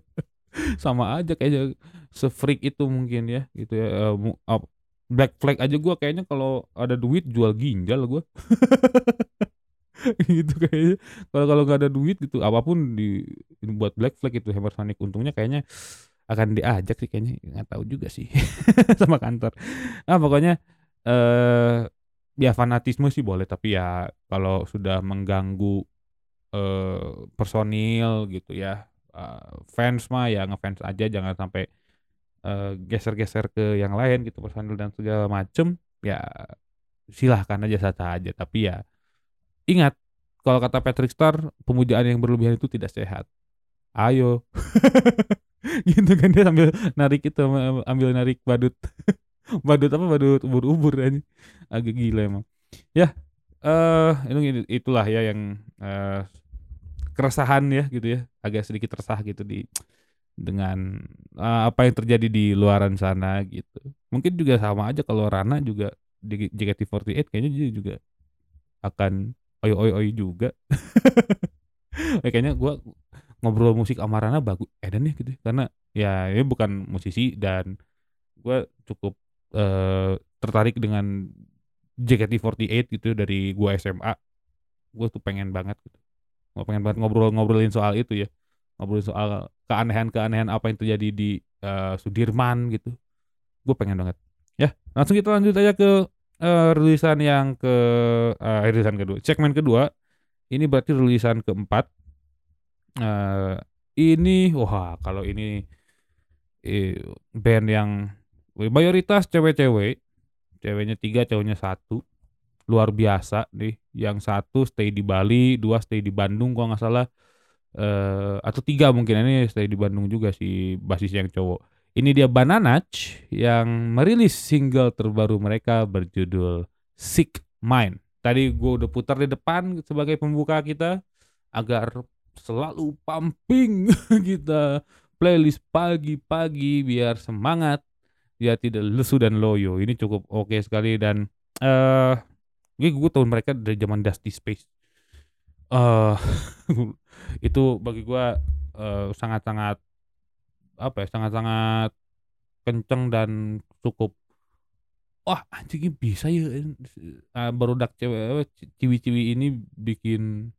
<laughs> Sama aja kayaknya sefreak itu mungkin ya gitu ya. Uh, Black Flag aja gue kayaknya kalau ada duit jual ginjal gue <laughs> <laughs> gitu kayaknya. Kalau kalau nggak ada duit gitu apa pun di buat Black Flag itu Hammer Sonic untungnya kayaknya akan diajak sih kayaknya. Nggak tahu juga sih <laughs> sama kantor. Nah pokoknya eh ya fanatisme sih boleh tapi ya kalau sudah mengganggu eh personil gitu ya uh, fans mah ya ngefans aja jangan sampai uh, geser-geser ke yang lain gitu personil dan segala macem ya silahkan aja saja aja. Tapi ya Ingat, kalau kata Patrick Star, pemujaan yang berlebihan itu tidak sehat. Ayo. <laughs> gitu kan dia sambil narik itu ambil narik badut. <laughs> badut apa badut ubur-ubur aja. Agak gila emang. ya eh uh, itulah ya yang uh, keresahan ya gitu ya agak sedikit resah gitu di dengan uh, apa yang terjadi di luaran sana gitu mungkin juga sama aja kalau Rana juga di JKT48 kayaknya dia juga akan oi oi oi juga. Ya, <laughs> kayaknya gue ngobrol musik sama Rana bagus edan ya gitu ya. karena ya ini bukan musisi dan gue cukup uh, tertarik dengan JKT48 gitu dari gue SMA gue tuh pengen banget gitu. Gue pengen banget ngobrol-ngobrolin soal itu ya. Ngobrolin soal keanehan-keanehan apa yang terjadi di uh, Sudirman gitu. Gue pengen banget. Ya langsung kita lanjut aja ke uh, rilisan yang ke uh, rilisan kedua segmen kedua ini berarti rilisan keempat. Uh, ini wah kalau ini eh, band yang mayoritas cewek-cewek ceweknya tiga cowoknya satu luar biasa nih. Yang satu stay di Bali dua stay di Bandung kalau nggak salah. Uh, atau tiga mungkin ini stay di Bandung juga si basis yang cowok ini dia Bananach yang merilis single terbaru mereka berjudul Sick Mind. Tadi gue udah putar di depan sebagai pembuka kita agar selalu pumping <laughs> kita playlist pagi-pagi biar semangat ya tidak lesu dan loyo. Ini cukup oke okay sekali dan eh uh, gue tahu mereka dari zaman Dusty Space. Uh, <laughs> itu bagi gue uh, sangat-sangat apa ya sangat-sangat kenceng dan cukup. Wah anjing bisa ya uh, barudak cewek ciwi-ciwi ini bikin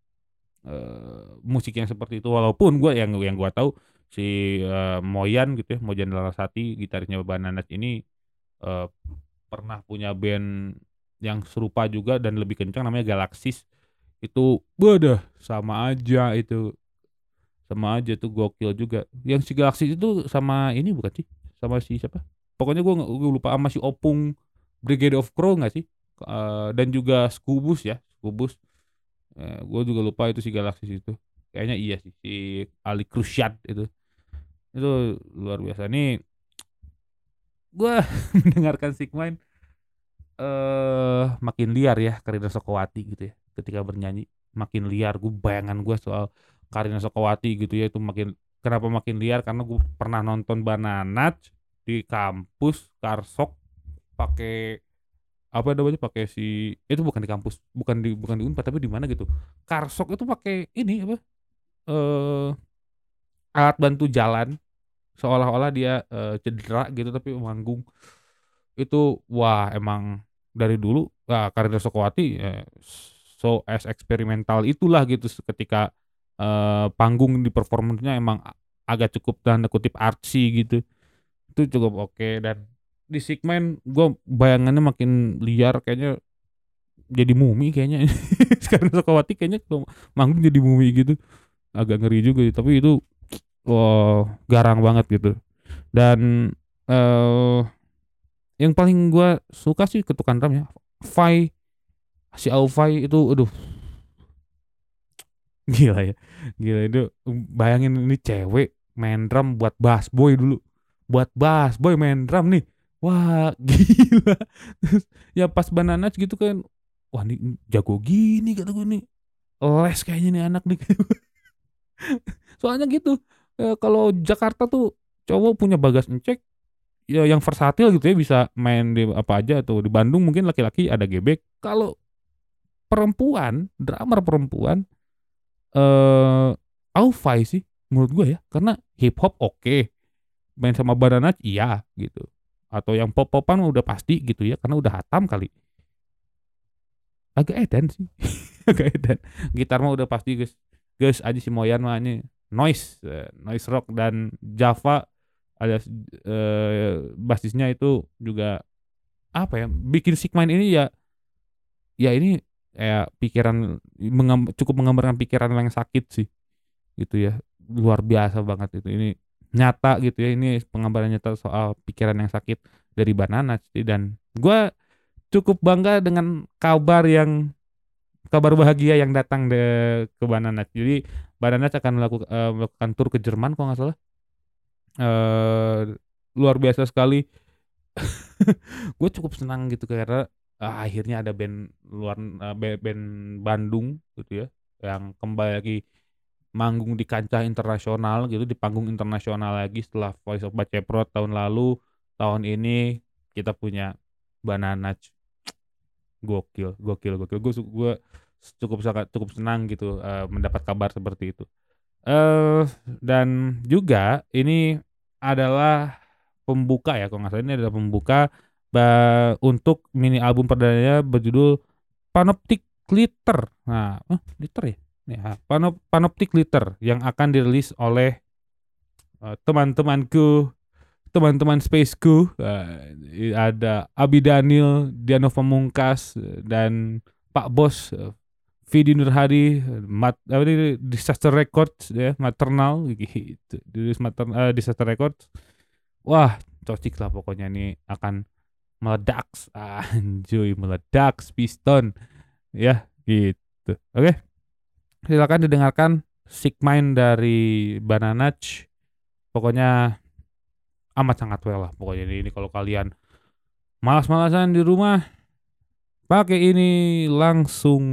uh, musik yang seperti itu. Walaupun gue yang yang gue tahu si uh, Moyan gitu ya Moyan Larasati gitarisnya Bananas ini uh, pernah punya band yang serupa juga dan lebih kencang namanya Galaxis. Itu wadah sama aja itu sama aja tuh gokil juga. Yang si Galaxis itu sama ini bukan sih? Sama si siapa? Pokoknya gue, gue lupa sama si Opung Brigade of Crow nggak sih? Uh, dan juga Skubus ya Skubus uh, gue juga lupa itu si Galaxis itu. Kayaknya iya sih si Ali Krusyad itu. Itu luar biasa. Nih gue <laughs> mendengarkan Sigmine eh uh, makin liar ya Karina Sokowati gitu ya ketika bernyanyi. Makin liar gue bayangan gue soal Karina Sokowati gitu ya itu makin kenapa makin liar? Karena gue pernah nonton Bananat di kampus Karsok pakai apa namanya pakai si itu bukan di kampus bukan di bukan di Unpad tapi di mana gitu. Karsok itu pakai ini apa eh alat bantu jalan. Seolah-olah dia uh, cedera gitu tapi manggung. Itu wah emang dari dulu nah, Karina Sokowati eh, so as eksperimental itulah gitu ketika uh, panggung di performanya emang agak cukup tanda kutip artsy gitu. Itu cukup oke okay. dan di segmen gue bayangannya makin liar kayaknya jadi mumi kayaknya. <laughs> Sekarang Sokowati kayaknya kalau manggung jadi mumi gitu. Agak ngeri juga tapi itu wow, garang banget gitu. Dan uh, yang paling gue suka sih ketukan drum ya Fai. Si Aufai itu aduh. Gila ya gila itu bayangin ini cewek main drum buat bass boy dulu. Buat bass boy main drum nih. Wah <laughs> gila. Ya pas bananas gitu kan wah ini jago gini kata gue nih les kayaknya nih anak nih. <laughs> Soalnya gitu e, kalau Jakarta tuh cowok punya bagas encek ya yang versatil gitu ya bisa main di apa aja tuh di Bandung mungkin laki-laki ada gebek kalau perempuan drummer perempuan eh uh, Aufai sih menurut gue ya. Karena hip hop oke. Okay. main sama Banana iya gitu. Atau yang pop popan udah pasti gitu ya karena udah hatam kali. Agak edan sih. <laughs> Agak edan. Gitar mah udah pasti guys. Guys aja si Moyan mah noise uh, noise rock dan Java alias uh, basisnya itu juga apa ya bikin Sigmine ini ya ya ini kayak pikiran mengam, cukup menggambarkan pikiran yang sakit sih gitu ya luar biasa banget itu ini nyata gitu ya ini penggambaran nyata soal pikiran yang sakit dari Banana dan gue cukup bangga dengan kabar yang kabar bahagia yang datang de, ke Banana jadi Banana akan melakukan, uh, melakukan tur ke Jerman kalau nggak salah. Uh, luar biasa sekali. <laughs> gue cukup senang gitu karena uh, akhirnya ada band luar uh, band, band Bandung gitu ya yang kembali lagi manggung di kancah internasional gitu di panggung internasional lagi setelah Voice of Baceprot tahun lalu. Tahun ini kita punya Banana gokil gokil gokil. Gue gue cukup sangat cukup senang gitu uh, mendapat kabar seperti itu. Uh, dan juga ini adalah pembuka ya kalau nggak salah ini adalah pembuka uh, untuk mini album perdananya berjudul Panoptic Glitter nah oh, glitter ya ya Panop Panoptic Glitter yang akan dirilis oleh uh, teman-temanku teman-teman spaceku uh, ada Abi Daniel, Diano Pamungkas dan Pak Bos uh, Vidi Nurhadi, mat, apa ini Disaster Records ya, maternal gitu. Di mater, uh, Disaster Records. Wah, cocik lah pokoknya ini akan meledak, <laughs> anjuy meledak piston ya gitu. Oke. Okay. Silakan didengarkan Sick Mind dari Bananach. Pokoknya amat sangat well lah pokoknya ini, ini kalau kalian malas-malasan di rumah pakai ini langsung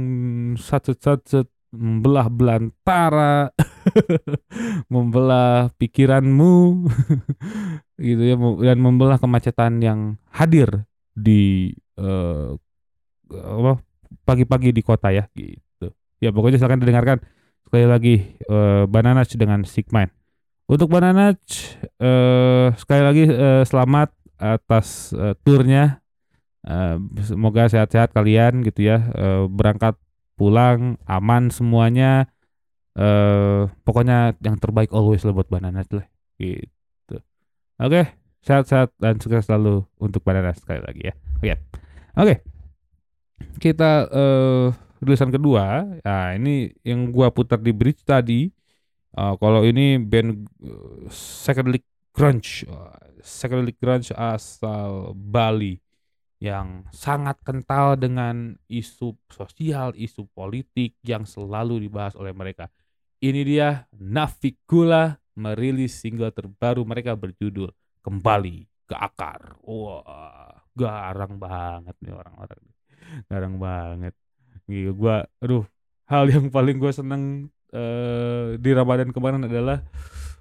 satu-satu membelah belantara <laughs> membelah pikiranmu <laughs> gitu ya dan membelah kemacetan yang hadir di uh, pagi-pagi di kota ya gitu. Ya pokoknya silahkan didengarkan. Sekali lagi uh, Banana dengan Sigmine untuk Banana uh, sekali lagi uh, selamat atas uh, turnya Uh, semoga sehat-sehat kalian gitu ya. Uh, berangkat pulang aman semuanya. Uh, pokoknya yang terbaik always lah buat Banana lah gitu. Oke, okay, sehat-sehat dan sukses selalu untuk Banana sekali lagi ya. Oke. Okay. Oke. Okay. Kita uh, tulisan kedua. Nah, ini yang gua putar di bridge tadi. Uh, kalau ini band uh, psychedelic grunge, uh, psychedelic grunge asal Bali yang sangat kental dengan isu sosial, isu politik yang selalu dibahas oleh mereka. Ini dia Navikula merilis single terbaru mereka berjudul Kembali ke Akar. Wah, garang banget nih orang-orang. Garang banget. Gitu, gua aduh, hal yang paling gue seneng uh, di Ramadan kemarin adalah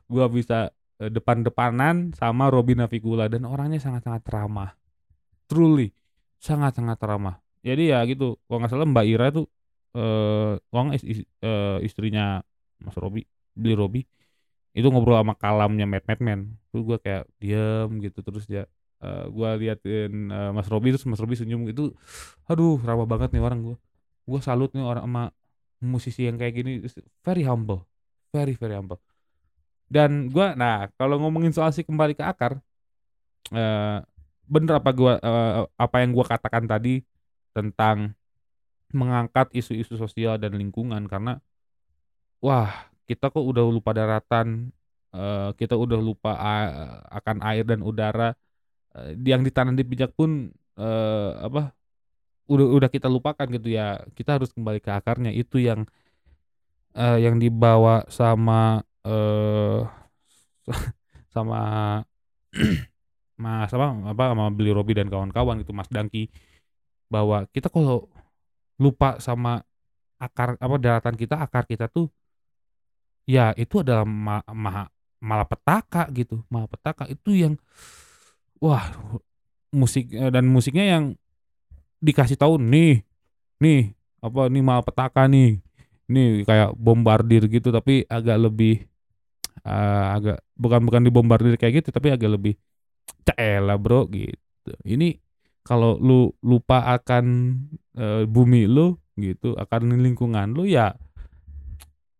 gua bisa uh, depan-depanan sama Robin Navikula dan orangnya sangat-sangat ramah truly sangat-sangat ramah. Jadi ya gitu, kalau nggak salah Mbak Ira tuh eh uh, is, is, uh, istrinya Mas Robi, beli Robi itu ngobrol sama kalamnya Mad Man. Terus gue kayak diem gitu terus dia uh, gue liatin uh, Mas Robi terus Mas Robi senyum gitu. Aduh, ramah banget nih orang gue. Gue salut nih orang sama musisi yang kayak gini very humble. Very very humble. Dan gue nah kalau ngomongin soal si kembali ke akar uh, bener apa gua uh, apa yang gua katakan tadi tentang mengangkat isu-isu sosial dan lingkungan. Karena wah kita kok udah lupa daratan uh, kita udah lupa akan air dan udara. Uh, yang ditanam di pijak pun uh, apa udah udah kita lupakan gitu ya. Kita harus kembali ke akarnya. Itu yang uh, yang dibawa sama uh, <laughs> sama <clears throat> Mas apa apa sama Billy Robi dan kawan-kawan gitu Mas Dangki bahwa kita kalau lupa sama akar apa daratan kita akar kita tuh ya itu adalah ma, ma, malapetaka gitu. Malapetaka itu yang wah musik eh, dan musiknya yang dikasih tahu nih nih apa nih malapetaka nih nih kayak bombardir gitu tapi agak lebih uh, agak bukan bukan dibombardir kayak gitu tapi agak lebih Caela bro gitu. Ini kalau lu lupa akan e, bumi lu gitu, akan lingkungan lu ya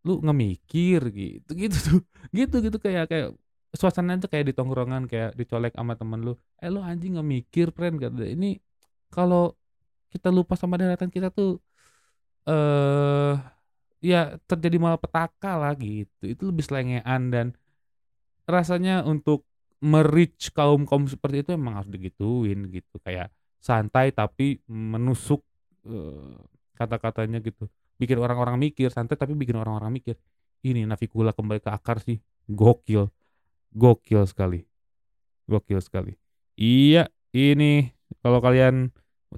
lu ngemikir gitu <laughs> gitu tuh. Gitu gitu kayak kayak suasana tuh kayak di tongkrongan kayak dicolek sama temen lu. Eh lu anjing ngemikir friend kata ini kalau kita lupa sama daratan kita tuh eh ya terjadi malapetaka lah gitu. Itu lebih selengean dan rasanya untuk merich kaum kaum seperti itu emang harus digituin gitu. Kayak santai tapi menusuk uh, kata-katanya gitu. Bikin orang-orang mikir santai tapi bikin orang-orang mikir ini Navikula kembali ke akar sih. Gokil. Gokil sekali. Gokil sekali. Iya ini kalau kalian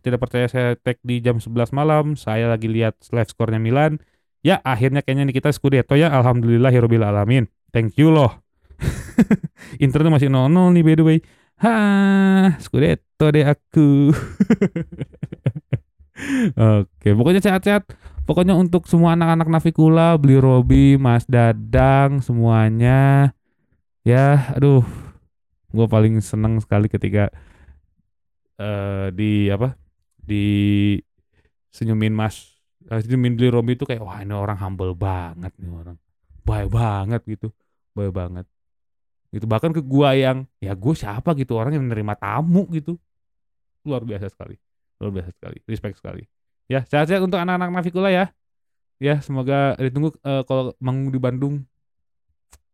tidak percaya saya tag di jam 11 malam saya lagi lihat live skornya Milan. Ya akhirnya kayaknya nih kita Scudetto ya. Alhamdulillah alamin thank you loh <laughs> Inter tuh masih 0-0 nih by the way ha Scudetto deh aku <laughs> Oke, pokoknya sehat-sehat. Pokoknya untuk semua anak-anak Navikula, beli Robi, Mas Dadang, semuanya. Ya, aduh, gue paling seneng sekali ketika uh, di apa di senyumin Mas, uh, senyumin beli Robi itu kayak wah ini orang humble banget nih orang, baik banget gitu, baik banget. Itu bahkan ke gua yang ya gue siapa gitu orang yang menerima tamu gitu, luar biasa sekali. Luar biasa sekali. Respect sekali. Ya sehat-sehat untuk anak-anak Navikula ya. Ya semoga ditunggu uh, kalau manggung di Bandung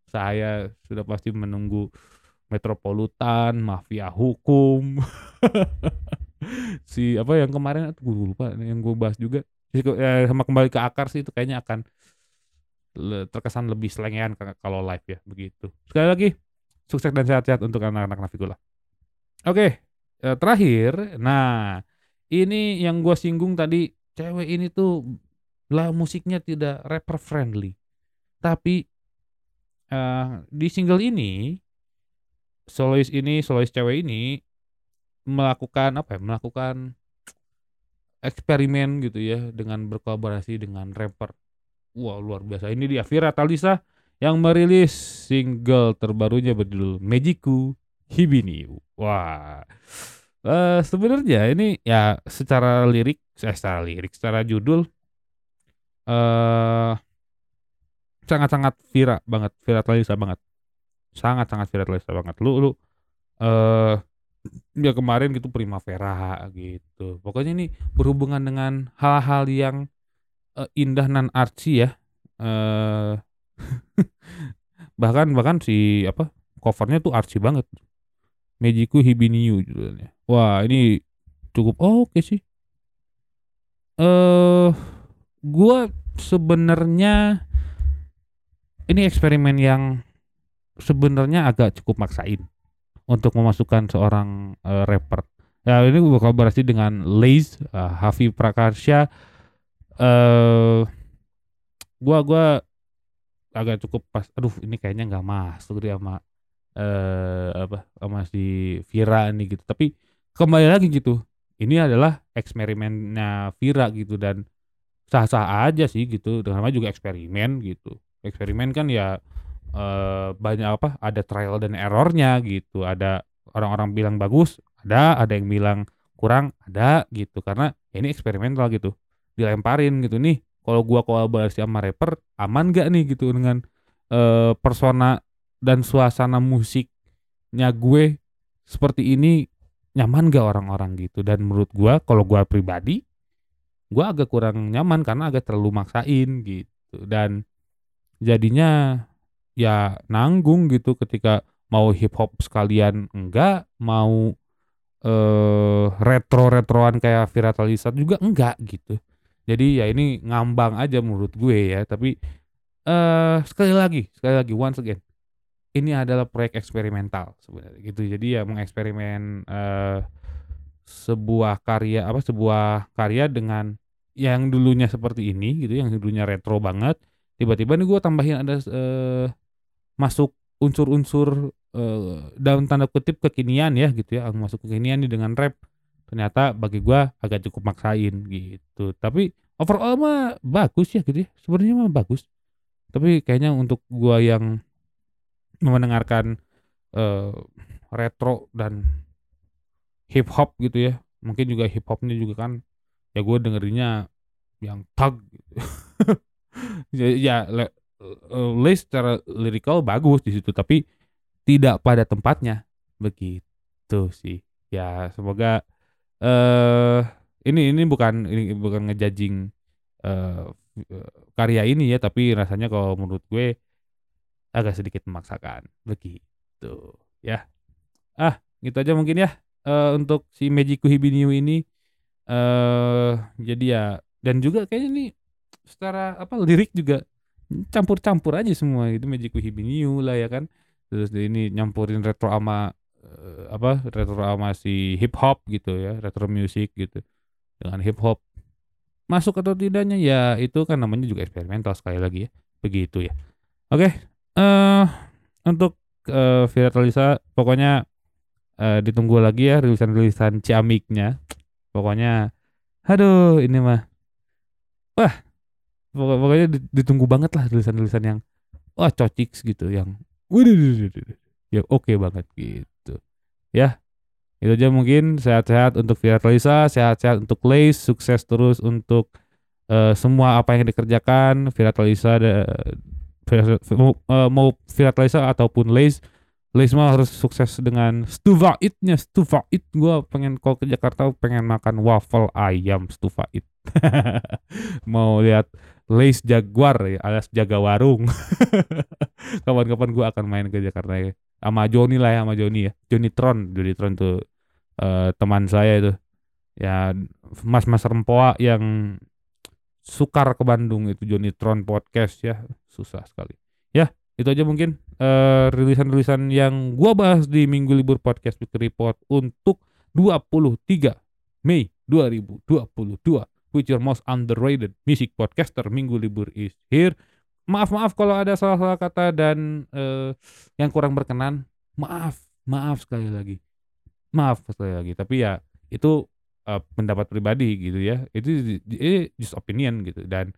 saya sudah pasti menunggu Metropolitan mafia hukum. <laughs> Si apa yang kemarin gue lupa yang gue bahas juga. Ya, sama kembali ke akar sih itu kayaknya akan terkesan lebih selengean kalau live ya begitu. Sekali lagi sukses dan sehat-sehat untuk anak-anak Navikula oke eh, terakhir. Nah ini yang gue singgung tadi cewek ini tuh lah musiknya tidak rapper friendly. Tapi uh, di single ini solois ini solois cewek ini melakukan apa ya? Melakukan eksperimen gitu ya dengan berkolaborasi dengan rapper. Wah luar biasa. Ini dia Vira Talisa yang merilis single terbarunya berjudul Magiku Hibini wah Uh, sebenarnya ini ya secara lirik, eh, secara lirik, secara judul uh, sangat-sangat Vira banget, Vira Talisa banget. Sangat-sangat Vira Talisa banget. Lu lu uh, ya kemarin gitu Primavera gitu. Pokoknya ini berhubungan dengan hal-hal yang uh, indah nan artsy ya. Uh, <laughs> bahkan bahkan si apa covernya tuh artsy banget. Mejiku Hibiniu judulnya. Wah, ini cukup oke okay sih. Eh, uh, gua sebenarnya ini eksperimen yang sebenarnya agak cukup maksain untuk memasukkan seorang uh, rapper. Ya, ini gue kolaborasi dengan Laze, uh, Hafi Prakasya. Eh, uh, gua gua agak cukup pas. Aduh, ini kayaknya nggak masuk dia sama eh apa sama si Vira nih gitu. Tapi kembali lagi gitu ini adalah eksperimennya Vira gitu dan sah-sah aja sih gitu namanya juga eksperimen gitu. Eksperimen kan ya eh, banyak apa ada trial dan errornya gitu. Ada orang-orang bilang bagus ada ada yang bilang kurang ada gitu. Karena ya ini eksperimental gitu dilemparin gitu. Nih kalau gua kolaborasi sama rapper aman gak nih gitu dengan eh, persona dan suasana musiknya gue seperti ini? Nyaman gak orang-orang gitu? Dan menurut gue kalau gue pribadi gue agak kurang nyaman karena agak terlalu maksain gitu. Dan jadinya ya nanggung gitu ketika mau hip hop sekalian enggak mau eh retro retroan kayak Viratalisa juga enggak gitu jadi ya ini ngambang aja menurut gue ya tapi eh sekali lagi sekali lagi once again ini adalah proyek eksperimental sebenarnya gitu. Jadi ya mengeksperimen uh, sebuah karya apa sebuah karya dengan yang dulunya seperti ini gitu, yang dulunya retro banget. Tiba-tiba nih gue tambahin ada uh, masuk unsur-unsur uh, dalam tanda kutip kekinian ya gitu ya, masuk kekinian nih dengan rap. Ternyata bagi gue agak cukup maksain gitu. Tapi overall mah bagus ya gitu ya. Sebenarnya mah bagus. Tapi kayaknya untuk gua yang mendengarkan uh, retro dan hip hop gitu ya mungkin juga hip hopnya juga kan ya gue dengerinnya yang tag gitu. <laughs> ya, ya le, uh, secara lirikal bagus di situ tapi tidak pada tempatnya begitu sih ya semoga eh ini ini bukan ini bukan ngejajing uh, karya ini ya tapi rasanya kalau menurut gue agak sedikit memaksakan. Begitu ya. Ah gitu aja mungkin ya uh, untuk si Magic Hibiniu ini. Uh, jadi ya dan juga kayaknya ini secara apa lirik juga campur-campur aja semua itu Magic Hibiniu lah ya kan. Terus ini nyampurin retro sama eh, apa retro sama si hip hop gitu ya retro music gitu. Dengan hip hop masuk atau tidaknya ya itu kan namanya juga eksperimental sekali lagi ya. Begitu ya. Oke eh untuk uh, Viratalisa pokoknya uh, ditunggu lagi ya rilisan-rilisan ciamiknya. Pokoknya aduh ini mah wah pokok- pokoknya di- ditunggu banget lah rilisan-rilisan yang wah cocik gitu yang ya oke banget gitu ya itu aja mungkin. Sehat-sehat untuk Viratalisa sehat-sehat untuk Lace sukses terus untuk eh, semua apa yang dikerjakan. Viratalisa da- Vira- mau, eh, mau Viratalisa ataupun Lace. Lace mah harus sukses dengan Stuvait-nya Stuvait gue pengen kalau ke Jakarta pengen makan waffle ayam Stuvait <laughs> mau lihat Lace Jaguar ya alias jaga warung. <laughs> Kapan-kapan gue akan main ke Jakarta ya sama Joni lah ya sama Joni ya. Joni Tron Joni Tron tuh eh, teman saya itu. Ya mas-mas rempoa yang sukar ke Bandung itu Joni Tron podcast ya. Susah sekali. Ya itu aja mungkin eh, rilisan-rilisan yang gua bahas di minggu libur podcast Week Report untuk 23 Mei 2022 with your most underrated music podcaster minggu libur is here maaf maaf kalau ada salah-salah kata dan eh, yang kurang berkenan. Maaf maaf sekali lagi. Maaf sekali lagi tapi ya itu eh, pendapat pribadi gitu ya. Itu just opinion gitu dan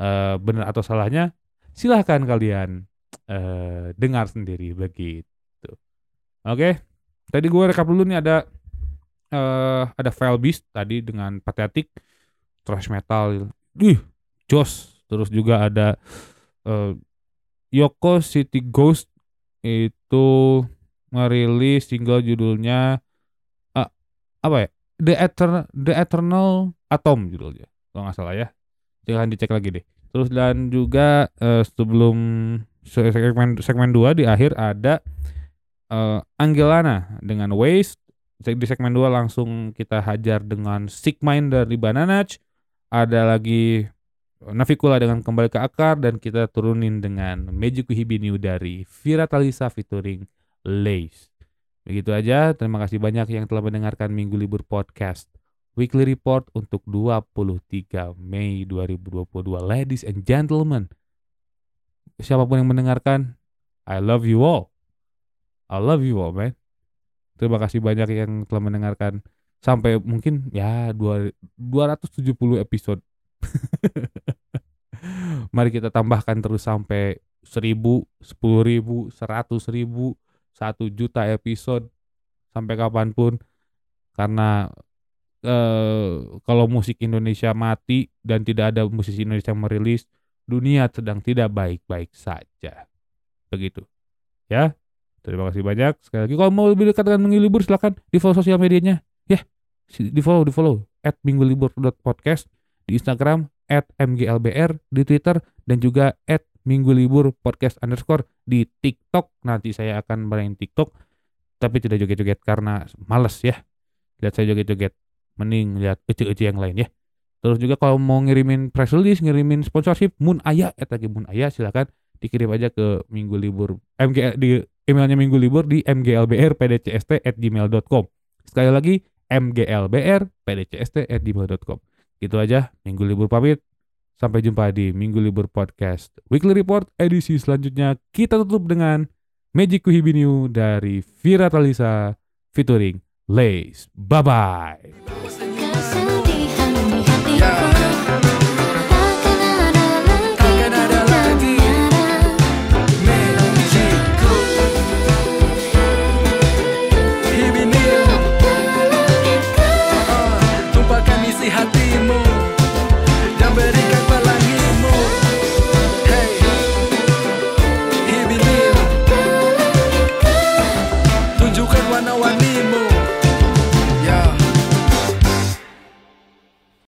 eh, benar atau salahnya silahkan kalian eh, dengar sendiri begitu. Oke tadi gue rekap dulu nih ada eh ada File Beast tadi dengan Pathetic thrash metal ih jos. Terus juga ada eh, Yoko City Ghost itu merilis single judulnya ah, apa ya? The Eternal The Eternal Atom judulnya kalau nggak salah ya. Silahkan dicek lagi deh. Terus dan juga eh, sebelum se- segmen segmen 2 di akhir ada eh, Angelana dengan Waste. Di segmen 2 langsung kita hajar dengan Sick Mind dari Bananach ada lagi Navikula dengan kembali ke akar dan kita turunin dengan Magic Hibinu dari Vira Talisa featuring Lace. Begitu aja, terima kasih banyak yang telah mendengarkan Minggu Libur Podcast Weekly Report untuk 23 Mei 2022. Ladies and gentlemen, siapa pun yang mendengarkan, I love you all. I love you all, man. Terima kasih banyak yang telah mendengarkan sampai mungkin ya dua- 270 episode. <laughs> Mari kita tambahkan terus sampai 1000, 10.000, 100.000, 1 juta episode sampai kapan pun. Karena eh, kalau musik Indonesia mati dan tidak ada musisi Indonesia yang merilis dunia sedang tidak baik-baik saja. Begitu. Ya terima kasih banyak. Sekali lagi kalau mau lebih dekat dengan Minggu Libur silakan di follow sosial medianya. Ya di follow di follow. At minggulibur.podcast di Instagram at mglbr di Twitter dan juga at minggu libur podcast underscore di TikTok. Nanti saya akan main TikTok tapi tidak joget-joget karena males ya. Lihat saya joget-joget mending lihat ece-ece yang lain ya. Terus juga kalau mau ngirimin press release ngirimin sponsorship Moon Aya at lagi Moon Aya silakan dikirim aja ke minggu libur mg di emailnya minggu libur di mglbrpdcst at gmail.com sekali lagi mglbrpdcst gitu aja. Minggu libur pamit. Sampai jumpa di minggu libur podcast weekly report edisi selanjutnya. Kita tutup dengan Magic Kuhibiniu dari Vira Talisa featuring Lace. Bye